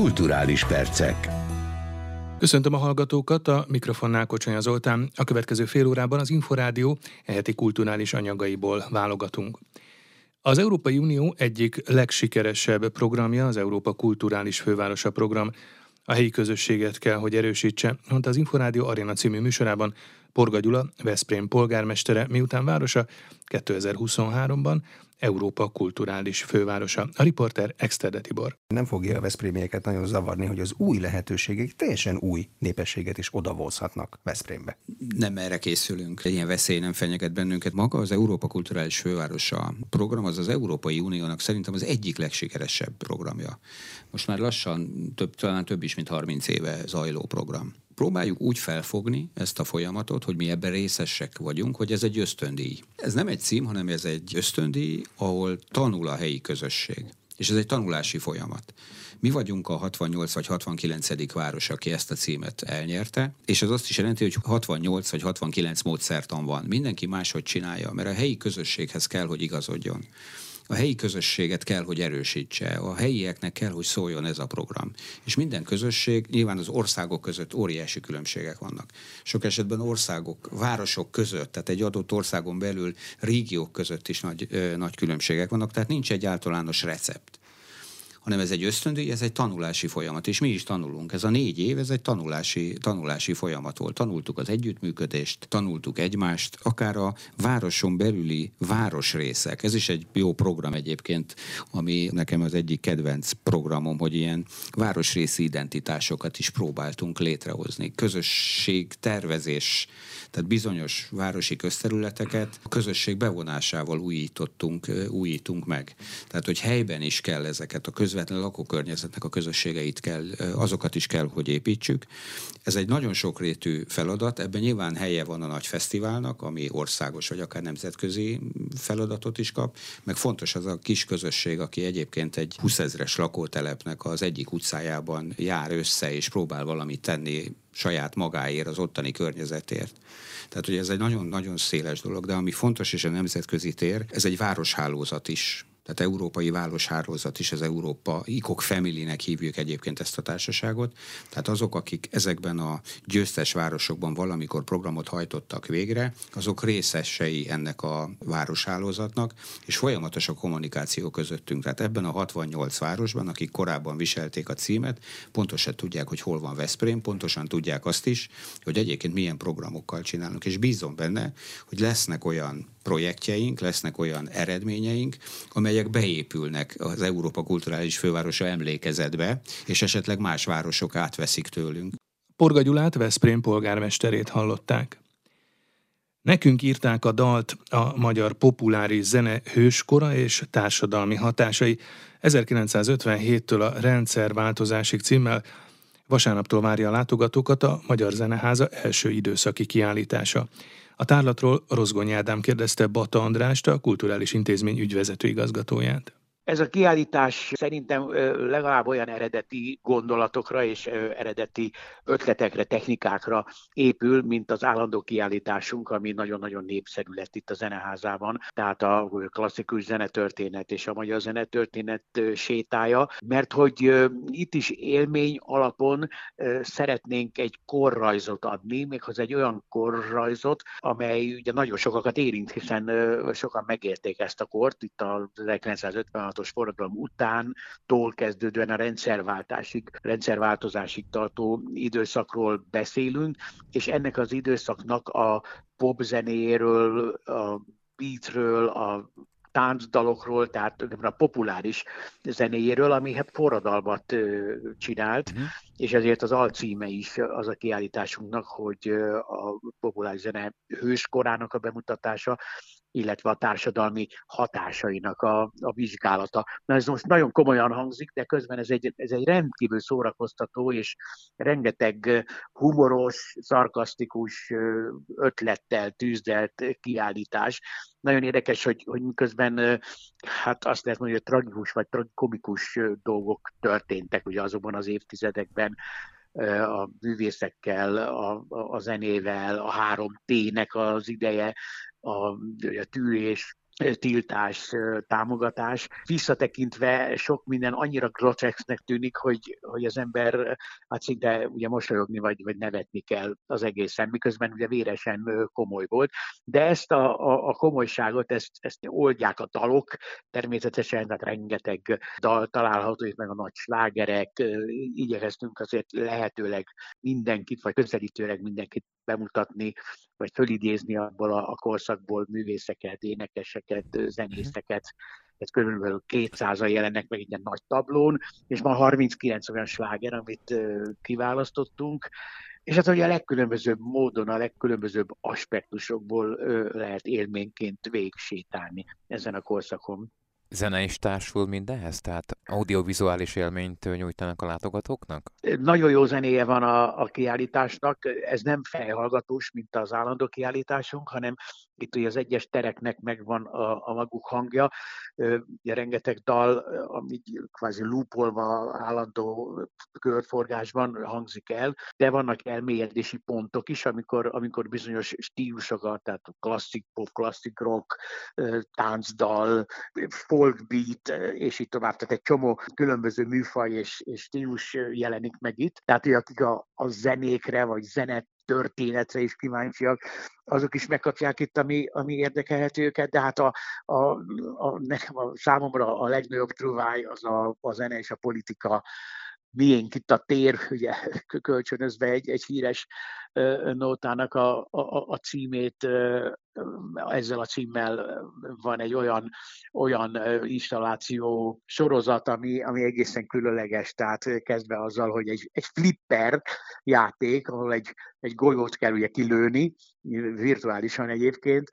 Kulturális percek. Köszöntöm a hallgatókat, a mikrofonnál Kocsonya Zoltán. A következő fél órában az Inforádió eheti kulturális anyagaiból válogatunk. Az Európai Unió egyik legsikeresebb programja az Európa Kulturális Fővárosa program. A helyi közösséget kell, hogy erősítse, mondta az Inforádió Arena című műsorában Porga Gyula, Veszprém polgármestere, miután városa 2023-ban Európa kulturális fővárosa. A riporter Exterde Tibor. Nem fogja a Veszprémieket nagyon zavarni, hogy az új lehetőségek teljesen új népességet is odavozhatnak Veszprémbe. Nem erre készülünk. Ilyen veszély nem fenyeget bennünket. Maga az Európa kulturális fővárosa program az az Európai Uniónak szerintem az egyik legsikeresebb programja. Most már lassan több, talán több is, mint 30 éve zajló program próbáljuk úgy felfogni ezt a folyamatot, hogy mi ebben részesek vagyunk, hogy ez egy ösztöndíj. Ez nem egy cím, hanem ez egy ösztöndíj, ahol tanul a helyi közösség. És ez egy tanulási folyamat. Mi vagyunk a 68 vagy 69. város, aki ezt a címet elnyerte, és ez azt is jelenti, hogy 68 vagy 69 módszertan van. Mindenki máshogy csinálja, mert a helyi közösséghez kell, hogy igazodjon a helyi közösséget kell, hogy erősítse, a helyieknek kell, hogy szóljon ez a program. És minden közösség, nyilván az országok között óriási különbségek vannak. Sok esetben országok, városok között, tehát egy adott országon belül régiók között is nagy, ö, nagy különbségek vannak, tehát nincs egy általános recept hanem ez egy ösztöndíj, ez egy tanulási folyamat, és mi is tanulunk. Ez a négy év, ez egy tanulási, tanulási folyamat volt. Tanultuk az együttműködést, tanultuk egymást, akár a városon belüli városrészek. Ez is egy jó program egyébként, ami nekem az egyik kedvenc programom, hogy ilyen városrészi identitásokat is próbáltunk létrehozni. Közösség, tervezés, tehát bizonyos városi közterületeket a közösség bevonásával újítottunk, újítunk meg. Tehát, hogy helyben is kell ezeket a közvetlen lakókörnyezetnek a közösségeit kell, azokat is kell, hogy építsük. Ez egy nagyon sokrétű feladat, ebben nyilván helye van a nagy fesztiválnak, ami országos vagy akár nemzetközi feladatot is kap, meg fontos az a kis közösség, aki egyébként egy 20 ezres lakótelepnek az egyik utcájában jár össze és próbál valamit tenni saját magáért, az ottani környezetért. Tehát, hogy ez egy nagyon-nagyon széles dolog, de ami fontos, és a nemzetközi tér, ez egy városhálózat is tehát Európai Városhálózat is, az Európa ICOC Family-nek hívjuk egyébként ezt a társaságot. Tehát azok, akik ezekben a győztes városokban valamikor programot hajtottak végre, azok részesei ennek a városhálózatnak, és folyamatos a kommunikáció közöttünk. Tehát ebben a 68 városban, akik korábban viselték a címet, pontosan tudják, hogy hol van Veszprém, pontosan tudják azt is, hogy egyébként milyen programokkal csinálunk, és bízom benne, hogy lesznek olyan projektjeink, lesznek olyan eredményeink, amelyek beépülnek az Európa Kulturális Fővárosa emlékezetbe, és esetleg más városok átveszik tőlünk. Porga Gyulát, Veszprém polgármesterét hallották. Nekünk írták a dalt a magyar populáris zene hőskora és társadalmi hatásai 1957-től a rendszerváltozásig címmel vasárnaptól várja a látogatókat a Magyar Zeneháza első időszaki kiállítása. A tárlatról Rozgony Ádám kérdezte Bata Andrást, a Kulturális Intézmény ügyvezető igazgatóját. Ez a kiállítás szerintem legalább olyan eredeti gondolatokra és eredeti ötletekre, technikákra épül, mint az állandó kiállításunk, ami nagyon-nagyon népszerű lett itt a zeneházában. Tehát a klasszikus zenetörténet és a magyar zenetörténet sétája, mert hogy itt is élmény alapon szeretnénk egy korrajzot adni, méghozzá egy olyan korrajzot, amely ugye nagyon sokakat érint, hiszen sokan megérték ezt a kort, itt a 1956 16-os forradalom utántól kezdődően a rendszerváltásig, rendszerváltozásig tartó időszakról beszélünk, és ennek az időszaknak a popzenéről, a beatről, a táncdalokról, tehát a populáris zenéjéről, ami hát forradalmat csinált, uh-huh. és ezért az alcíme is az a kiállításunknak, hogy a populáris zene hőskorának a bemutatása, illetve a társadalmi hatásainak a, a vizsgálata. Na ez most nagyon komolyan hangzik, de közben ez egy, ez egy rendkívül szórakoztató és rengeteg humoros, szarkasztikus ötlettel tűzdelt kiállítás. Nagyon érdekes, hogy, hogy miközben hát azt lehet mondani, hogy tragikus vagy tragikomikus dolgok történtek ugye azokban az évtizedekben, a művészekkel, a, a zenével, a három T-nek az ideje, a, a tűrés, tiltás, támogatás. Visszatekintve sok minden annyira grotexnek tűnik, hogy, hogy az ember hát szinte ugye mosolyogni vagy, vagy nevetni kell az egészen, miközben ugye véresen komoly volt. De ezt a, a, a komolyságot, ezt, ezt oldják a dalok, természetesen, tehát rengeteg dal található, itt meg a nagy slágerek, igyekeztünk azért lehetőleg mindenkit, vagy közelítőleg mindenkit bemutatni, vagy fölidézni abból a, a korszakból művészeket, énekeseket, zenészeket, ez körülbelül 200 jelennek meg egy ilyen nagy tablón, és van 39 olyan sláger, amit kiválasztottunk, és hát ugye a legkülönbözőbb módon, a legkülönbözőbb aspektusokból lehet élményként végsétálni ezen a korszakon. Zene is társul mindenhez? Tehát audiovizuális élményt nyújtanak a látogatóknak? Nagyon jó zenéje van a, a kiállításnak. Ez nem fejhallgatós, mint az állandó kiállításunk, hanem itt ugye az egyes tereknek megvan a, a maguk hangja. Ugye rengeteg dal, ami kvázi lúpolva állandó körforgásban hangzik el, de vannak elmélyedési pontok is, amikor, amikor bizonyos stílusokat, tehát klasszik pop, klasszik rock, táncdal, folk beat, és így tovább, tehát egy csomó különböző műfaj és, és stílus jelenik meg itt. Tehát, hogy akik a, a zenékre, vagy zenet történetre is kíváncsiak, azok is megkapják itt, ami, ami érdekelheti őket, de hát a, a, a, nekem a, számomra a legnagyobb truváj az a, a zene és a politika miénk itt a tér, ugye kölcsönözve egy, egy híres nótának a, a, a címét, ezzel a címmel van egy olyan, olyan installáció sorozat, ami, ami egészen különleges, tehát kezdve azzal, hogy egy, egy flipper játék, ahol egy, egy golyót kell ugye kilőni, virtuálisan egyébként,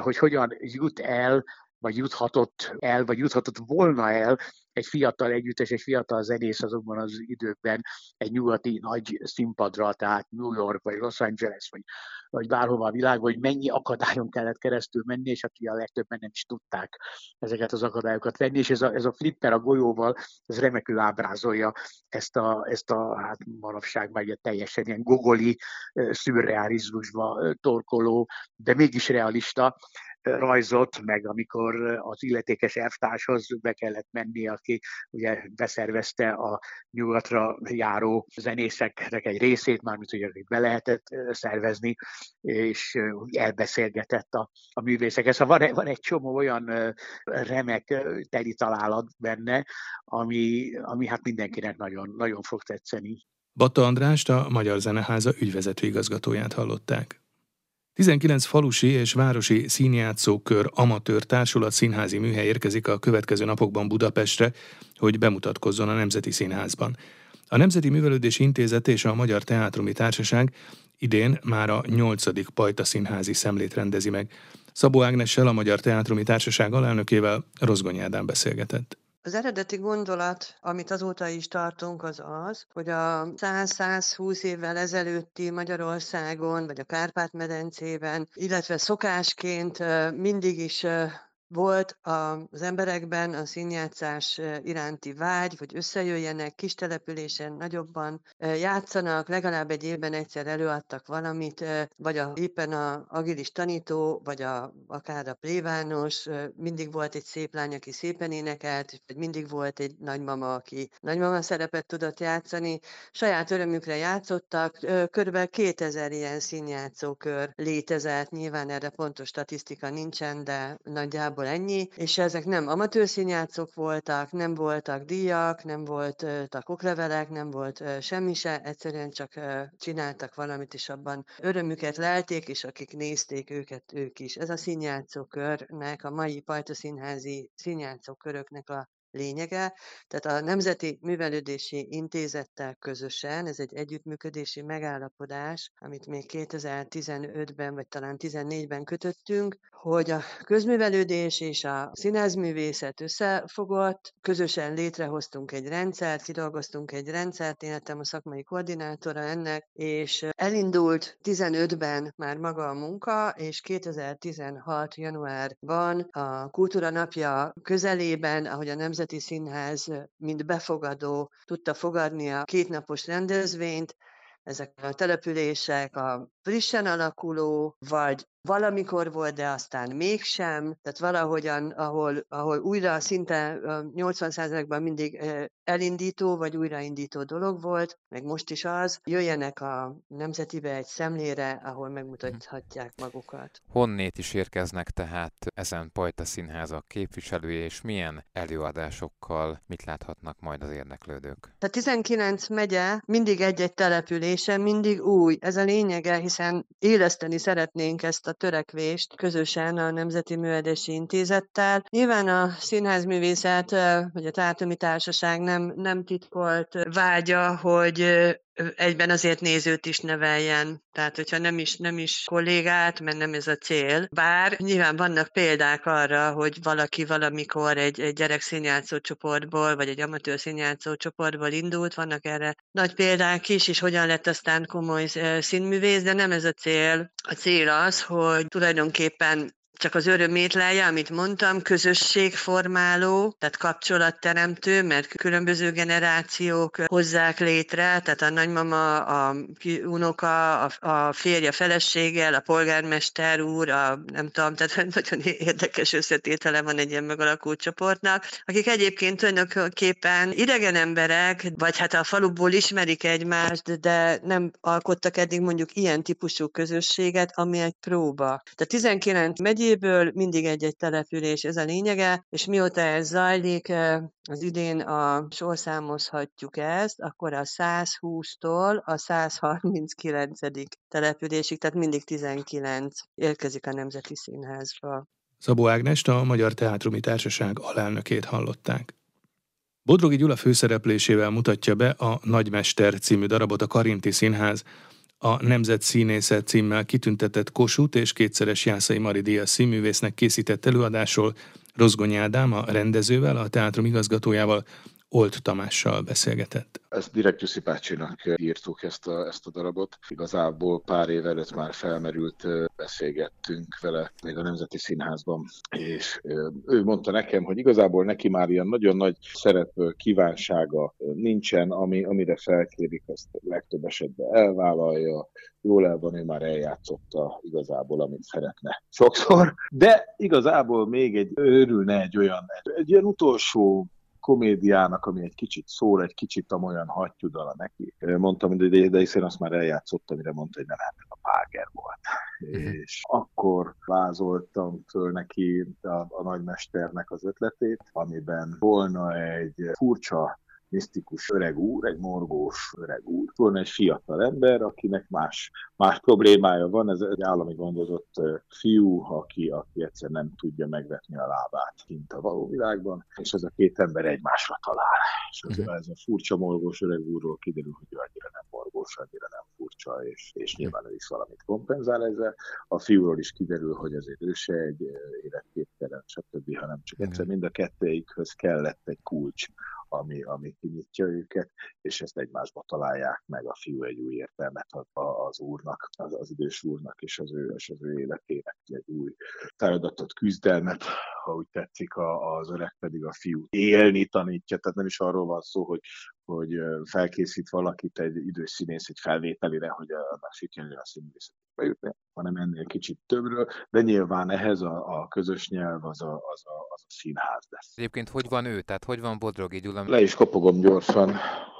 hogy hogyan jut el vagy juthatott el, vagy juthatott volna el egy fiatal együttes, egy fiatal zenész azokban az időkben egy nyugati nagy színpadra, tehát New York, vagy Los Angeles, vagy, vagy bárhova a világban, hogy mennyi akadályon kellett keresztül menni, és aki a legtöbben nem is tudták ezeket az akadályokat venni, és ez a, ez a flipper a golyóval, ez remekül ábrázolja ezt a, ezt a hát manapság már teljesen ilyen gogoli, szürrealizmusba torkoló, de mégis realista rajzot, meg amikor az illetékes elvtárshoz be kellett menni, aki ugye beszervezte a nyugatra járó zenészeknek egy részét, mármint hogy be lehetett szervezni, és elbeszélgetett a, a művészekkel. Szóval van, van egy csomó olyan remek teli találat benne, ami, ami hát mindenkinek nagyon, nagyon fog tetszeni. Batta Andrást, a Magyar Zeneháza ügyvezető igazgatóját hallották. 19 falusi és városi színjátszókör amatőr társulat színházi műhely érkezik a következő napokban Budapestre, hogy bemutatkozzon a Nemzeti Színházban. A Nemzeti Művelődési Intézet és a Magyar Teátrumi Társaság idén már a 8. Pajta Színházi szemlét rendezi meg. Szabó Ágnessel, a Magyar Teátrumi Társaság alelnökével Rozgony Ádám beszélgetett. Az eredeti gondolat, amit azóta is tartunk, az az, hogy a 100-120 évvel ezelőtti Magyarországon, vagy a Kárpát-medencében, illetve szokásként mindig is volt az emberekben a színjátszás iránti vágy, hogy összejöjjenek kis településen, nagyobban játszanak, legalább egy évben egyszer előadtak valamit, vagy a, éppen a agilis tanító, vagy a, akár a plévános, mindig volt egy szép lány, aki szépen énekelt, vagy mindig volt egy nagymama, aki nagymama szerepet tudott játszani. Saját örömükre játszottak, körülbelül 2000 ilyen színjátszókör létezett, nyilván erre pontos statisztika nincsen, de nagyjából nagyjából ennyi, és ezek nem amatőr színjátszók voltak, nem voltak díjak, nem voltak oklevelek, nem volt semmi se, egyszerűen csak csináltak valamit, és abban örömüket lelték, és akik nézték őket, ők is. Ez a színjátszókörnek, a mai Pajta Színházi színjátszóköröknek a lényege. Tehát a Nemzeti Művelődési Intézettel közösen, ez egy együttműködési megállapodás, amit még 2015-ben, vagy talán 2014-ben kötöttünk, hogy a közművelődés és a színházművészet összefogott, közösen létrehoztunk egy rendszert, kidolgoztunk egy rendszert, én lettem a szakmai koordinátora ennek, és elindult 15-ben már maga a munka, és 2016. januárban a Kultúra Napja közelében, ahogy a Nemzeti Színház mint befogadó tudta fogadni a kétnapos rendezvényt, ezek a települések a frissen alakuló, vagy valamikor volt, de aztán mégsem, tehát valahogyan, ahol, ahol újra szinte 80%-ban mindig elindító vagy újraindító dolog volt, meg most is az, jöjjenek a nemzetibe egy szemlére, ahol megmutathatják magukat. Honnét is érkeznek tehát ezen Pajta Színházak képviselői, és milyen előadásokkal mit láthatnak majd az érdeklődők? A 19 megye mindig egy-egy települése, mindig új. Ez a lényege, hiszen éleszteni szeretnénk ezt a törekvést közösen a Nemzeti Művelési Intézettel. Nyilván a színházművészet, vagy a Tártomi Társaság nem, nem titkolt vágya, hogy egyben azért nézőt is neveljen. Tehát, hogyha nem is, nem is kollégát, mert nem ez a cél. Bár nyilván vannak példák arra, hogy valaki valamikor egy, egy gyerek színjátszó csoportból, vagy egy amatőr színjátszó csoportból indult, vannak erre nagy példák is, és hogyan lett aztán komoly színművész, de nem ez a cél. A cél az, hogy tulajdonképpen csak az örömét lelje, amit mondtam, közösségformáló, tehát kapcsolatteremtő, mert különböző generációk hozzák létre, tehát a nagymama, a unoka, a, a férje feleséggel, a polgármester úr, a nem tudom, tehát nagyon érdekes összetétele van egy ilyen megalakult csoportnak, akik egyébként tulajdonképpen idegen emberek, vagy hát a faluból ismerik egymást, de nem alkottak eddig mondjuk ilyen típusú közösséget, ami egy próba. Tehát 19 megyé megyéből mindig egy-egy település, ez a lényege, és mióta ez zajlik, az idén a sorszámozhatjuk ezt, akkor a 120-tól a 139. településig, tehát mindig 19 érkezik a Nemzeti Színházba. Szabó Ágnest, a Magyar Teátrumi Társaság alelnökét hallották. Bodrogi Gyula főszereplésével mutatja be a Nagymester című darabot a Karinti Színház, a Nemzet Színészet címmel kitüntetett Kossuth és kétszeres Jászai Mari Díaz színművésznek készített előadásról Rozgony Ádám, a rendezővel, a teátrum igazgatójával Olt Tamással beszélgetett. Ezt direkt Jussi bácsinak írtuk ezt a, ezt a darabot. Igazából pár év előtt már felmerült, beszélgettünk vele még a Nemzeti Színházban, és ő mondta nekem, hogy igazából neki már ilyen nagyon nagy szerep kívánsága nincsen, ami, amire felkérik, azt legtöbb esetben elvállalja, jól el van, ő már eljátszotta igazából, amit szeretne sokszor, de igazából még egy örülne egy olyan, egy, egy ilyen utolsó komédiának, ami egy kicsit szól, egy kicsit amolyan hattyudala neki. Mondtam, hogy de, de hiszen azt már eljátszottam, mire mondta, hogy nem, hát a Páger volt. Uh-huh. És akkor vázoltam föl neki a, a nagymesternek az ötletét, amiben volna egy furcsa misztikus öreg úr, egy morgós öreg úr. Van egy fiatal ember, akinek más, más problémája van, ez egy állami gondozott fiú, aki, aki egyszer nem tudja megvetni a lábát kint a való világban, és ez a két ember egymásra talál. És az, uh-huh. ez a furcsa morgós öreg úrról kiderül, hogy ő annyira nem morgós, annyira nem furcsa, és, és nyilván ő is valamit kompenzál ezzel. A fiúról is kiderül, hogy azért ő se egy életképtelen, stb., hanem csak egyszer mind a kettőikhöz kellett egy kulcs, ami, ami kinyitja őket, és ezt egymásba találják meg, a fiú egy új értelmet ad az úrnak, az, az idős úrnak és az ő, és az ő életének egy új feladatot, küzdelmet, ha úgy tetszik, az öreg pedig a fiú élni tanítja, tehát nem is arról van szó, hogy, hogy felkészít valakit egy idős színész egy felvételire, hogy annak sikerül a színészetbe bejutni, hanem ennél kicsit többről, de nyilván ehhez a, a közös nyelv az a, az, a, az a színház lesz. Egyébként hogy van ő? Tehát hogy van Bodrogi Gyula? Le is kopogom gyorsan,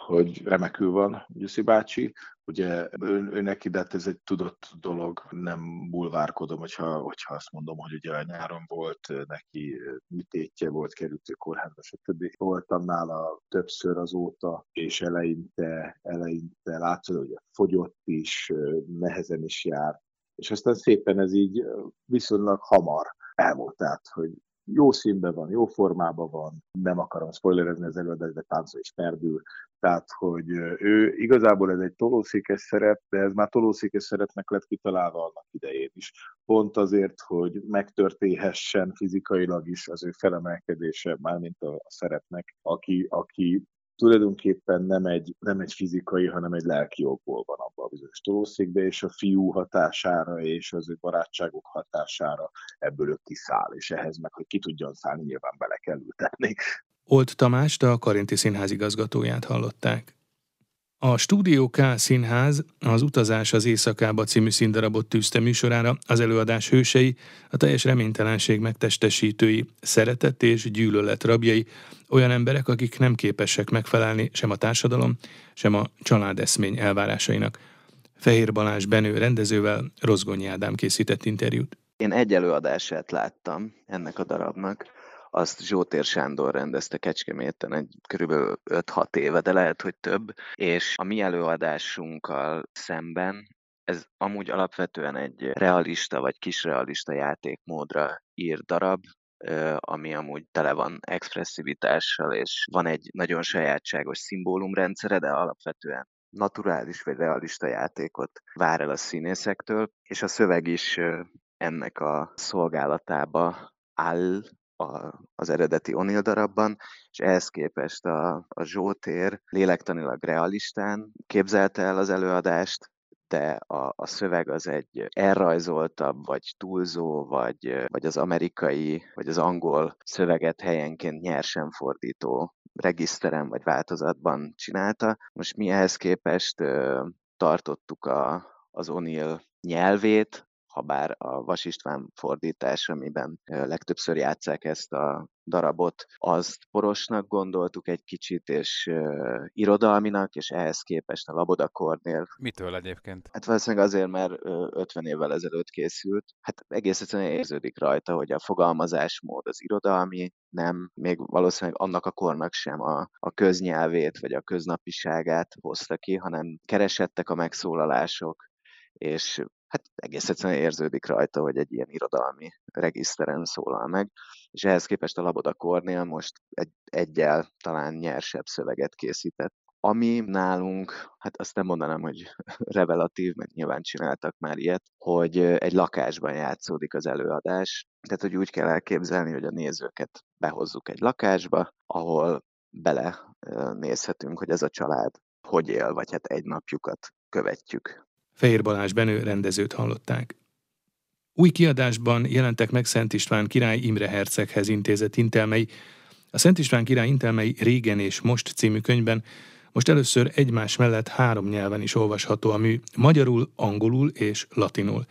hogy remekül van Gyuszi bácsi. Ugye ő, ő neki, de hát ez egy tudott dolog, nem bulvárkodom, hogyha, hogyha azt mondom, hogy ugye a nyáron volt neki műtétje, volt került kórházba, stb. Voltam nála többször azóta, és eleinte, eleinte látszod, hogy fogyott is, nehezen is jár, és aztán szépen ez így viszonylag hamar elmúlt, tehát, hogy jó színben van, jó formában van, nem akarom spoilerezni az előadást, de táncol és perdül. Tehát, hogy ő igazából ez egy tolószékes szerep, de ez már tolószékes szerepnek lett kitalálva annak idején is. Pont azért, hogy megtörténhessen fizikailag is az ő felemelkedése, mármint a, a szerepnek, aki, aki tulajdonképpen nem egy, nem egy fizikai, hanem egy lelki okból van abban a bizonyos tolószékbe, és a fiú hatására és az ő barátságok hatására ebből ő kiszáll, és ehhez meg, hogy ki tudjon szállni, nyilván bele kell ültetni. Olt Tamást, a Karinti Színház igazgatóját hallották. A Stúdió K Színház az Utazás az éjszakába című színdarabot tűzte műsorára, az előadás hősei, a teljes reménytelenség megtestesítői, szeretet és gyűlölet rabjai, olyan emberek, akik nem képesek megfelelni sem a társadalom, sem a családeszmény elvárásainak. Fehér Balázs Benő rendezővel Rozgonyi Ádám készített interjút. Én egy előadását láttam ennek a darabnak, azt Zsótér Sándor rendezte Kecskeméten egy körülbelül 5-6 éve, de lehet, hogy több, és a mi előadásunkkal szemben ez amúgy alapvetően egy realista vagy kisrealista játékmódra ír darab, ami amúgy tele van expresszivitással, és van egy nagyon sajátságos szimbólumrendszere, de alapvetően naturális vagy realista játékot vár el a színészektől, és a szöveg is ennek a szolgálatába áll, a, az eredeti O'Neill darabban, és ehhez képest a, a Zsótér lélektanilag realistán képzelte el az előadást, de a, a szöveg az egy elrajzoltabb, vagy túlzó, vagy, vagy az amerikai, vagy az angol szöveget helyenként nyersen fordító regiszteren vagy változatban csinálta. Most mi ehhez képest ö, tartottuk a, az O'Neill nyelvét, ha bár a Vas István fordítás, amiben legtöbbször játszák ezt a darabot, azt porosnak gondoltuk egy kicsit, és uh, irodalminak, és ehhez képest a Laboda Kornél. Mitől egyébként? Hát valószínűleg azért, mert uh, 50 évvel ezelőtt készült. Hát egész egyszerűen érződik rajta, hogy a fogalmazásmód az irodalmi, nem, még valószínűleg annak a kornak sem a, a köznyelvét, vagy a köznapiságát hozta ki, hanem keresettek a megszólalások, és hát egész egyszerűen érződik rajta, hogy egy ilyen irodalmi regiszteren szólal meg, és ehhez képest a Laboda Kornél most egy, egyel talán nyersebb szöveget készített. Ami nálunk, hát azt nem mondanám, hogy revelatív, mert nyilván csináltak már ilyet, hogy egy lakásban játszódik az előadás. Tehát, hogy úgy kell elképzelni, hogy a nézőket behozzuk egy lakásba, ahol bele nézhetünk, hogy ez a család hogy él, vagy hát egy napjukat követjük. Fehér Balázs Benő rendezőt hallották. Új kiadásban jelentek meg Szent István király Imre Herceghez intézett intelmei. A Szent István király intelmei régen és most című könyvben most először egymás mellett három nyelven is olvasható a mű, magyarul, angolul és latinul.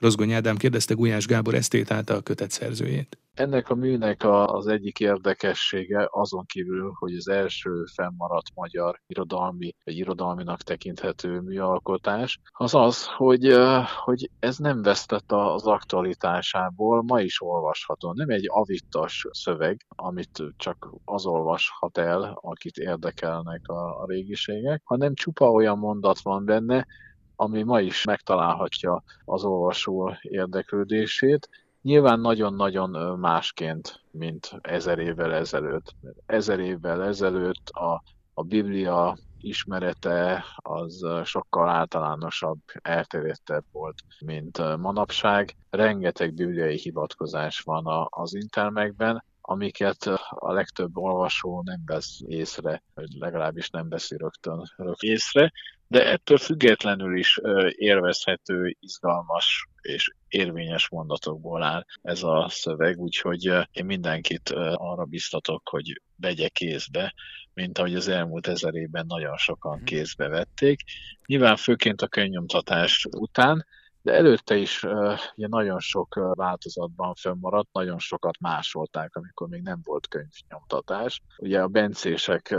Rozgony Ádám kérdezte Gulyás Gábor esztétát a kötet szerzőjét. Ennek a műnek az egyik érdekessége azon kívül, hogy az első fennmaradt magyar irodalmi, egy irodalminak tekinthető műalkotás, az az, hogy, hogy ez nem vesztett az aktualitásából, ma is olvasható. Nem egy avittas szöveg, amit csak az olvashat el, akit érdekelnek a, a régiségek, hanem csupa olyan mondat van benne, ami ma is megtalálhatja az olvasó érdeklődését, Nyilván nagyon-nagyon másként, mint ezer évvel ezelőtt. Ezer évvel ezelőtt a, a Biblia ismerete az sokkal általánosabb, elterjedtebb volt, mint manapság. Rengeteg bibliai hivatkozás van az intermekben, amiket a legtöbb olvasó nem vesz észre, vagy legalábbis nem veszi rögtön, rögtön észre, de ettől függetlenül is érvezhető, izgalmas és érvényes mondatokból áll ez a szöveg, úgyhogy én mindenkit arra biztatok, hogy vegye kézbe, mint ahogy az elmúlt ezer évben nagyon sokan mhm. kézbe vették. Nyilván főként a könyvnyomtatás után, de előtte is ugye nagyon sok változatban fönnmaradt, nagyon sokat másolták, amikor még nem volt könyvnyomtatás. Ugye a bencések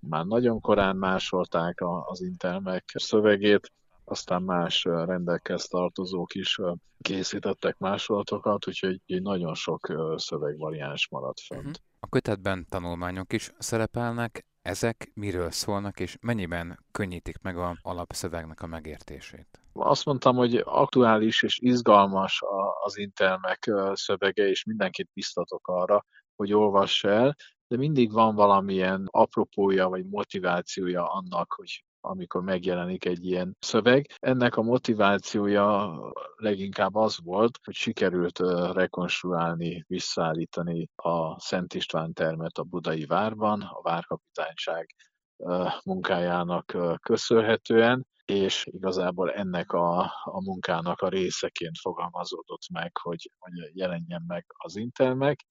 már nagyon korán másolták az Intelmek szövegét, aztán más rendekhez tartozók is készítettek másolatokat, úgyhogy nagyon sok szövegvariáns maradt fönt. Mhm. A kötetben tanulmányok is szerepelnek, ezek miről szólnak, és mennyiben könnyítik meg a alapszövegnek a megértését? Azt mondtam, hogy aktuális és izgalmas az Intelmek szövege, és mindenkit biztatok arra, hogy olvass el, de mindig van valamilyen apropója vagy motivációja annak, hogy amikor megjelenik egy ilyen szöveg. Ennek a motivációja leginkább az volt, hogy sikerült rekonstruálni, visszaállítani a Szent István termet a Budai várban, a várkapitányság munkájának köszönhetően, és igazából ennek a, a munkának a részeként fogalmazódott meg, hogy, hogy jelenjen meg az Intelmek,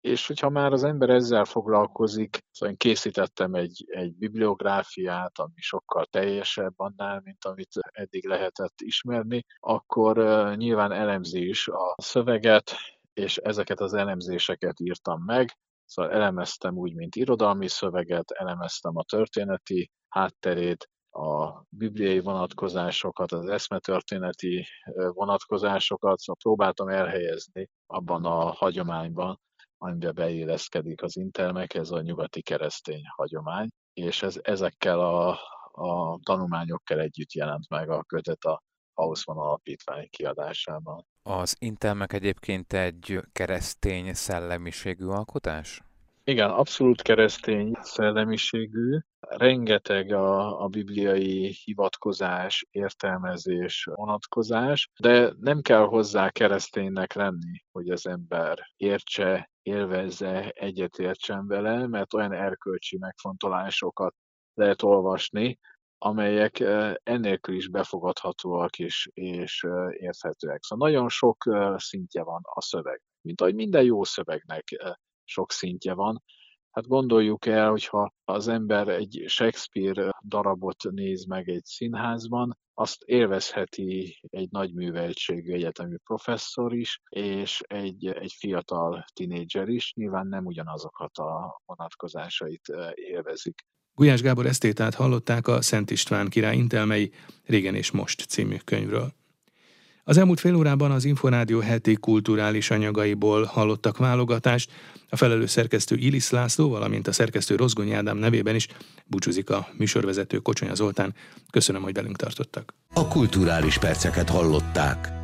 és hogyha már az ember ezzel foglalkozik, szóval én készítettem egy, egy bibliográfiát, ami sokkal teljesebb annál, mint amit eddig lehetett ismerni, akkor nyilván elemzi is a szöveget, és ezeket az elemzéseket írtam meg, Szóval elemeztem úgy, mint irodalmi szöveget, elemeztem a történeti hátterét, a bibliai vonatkozásokat, az eszmetörténeti vonatkozásokat, szóval próbáltam elhelyezni abban a hagyományban, amiben beilleszkedik az intelmek, ez a nyugati keresztény hagyomány, és ez, ezekkel a, a tanulmányokkal együtt jelent meg a kötet a Hausmann alapítvány kiadásában. Az Intelmek egyébként egy keresztény szellemiségű alkotás? Igen, abszolút keresztény szellemiségű. Rengeteg a, a bibliai hivatkozás, értelmezés, vonatkozás, de nem kell hozzá kereszténynek lenni, hogy az ember értse, élvezze, egyetértsen vele, mert olyan erkölcsi megfontolásokat lehet olvasni, amelyek ennélkül is befogadhatóak és, és érthetőek. Szóval nagyon sok szintje van a szöveg, mint ahogy minden jó szövegnek sok szintje van. Hát gondoljuk el, hogyha az ember egy Shakespeare darabot néz meg egy színházban, azt élvezheti egy nagy műveltségű egyetemi professzor is, és egy, egy fiatal tinédzser is, nyilván nem ugyanazokat a vonatkozásait élvezik. Gulyás Gábor esztétát hallották a Szent István király intelmei Régen és Most című könyvről. Az elmúlt fél órában az Inforádió heti kulturális anyagaiból hallottak válogatást. A felelős szerkesztő Ilis László, valamint a szerkesztő Rozgony Ádám nevében is búcsúzik a műsorvezető Kocsonya Zoltán. Köszönöm, hogy velünk tartottak. A kulturális perceket hallották.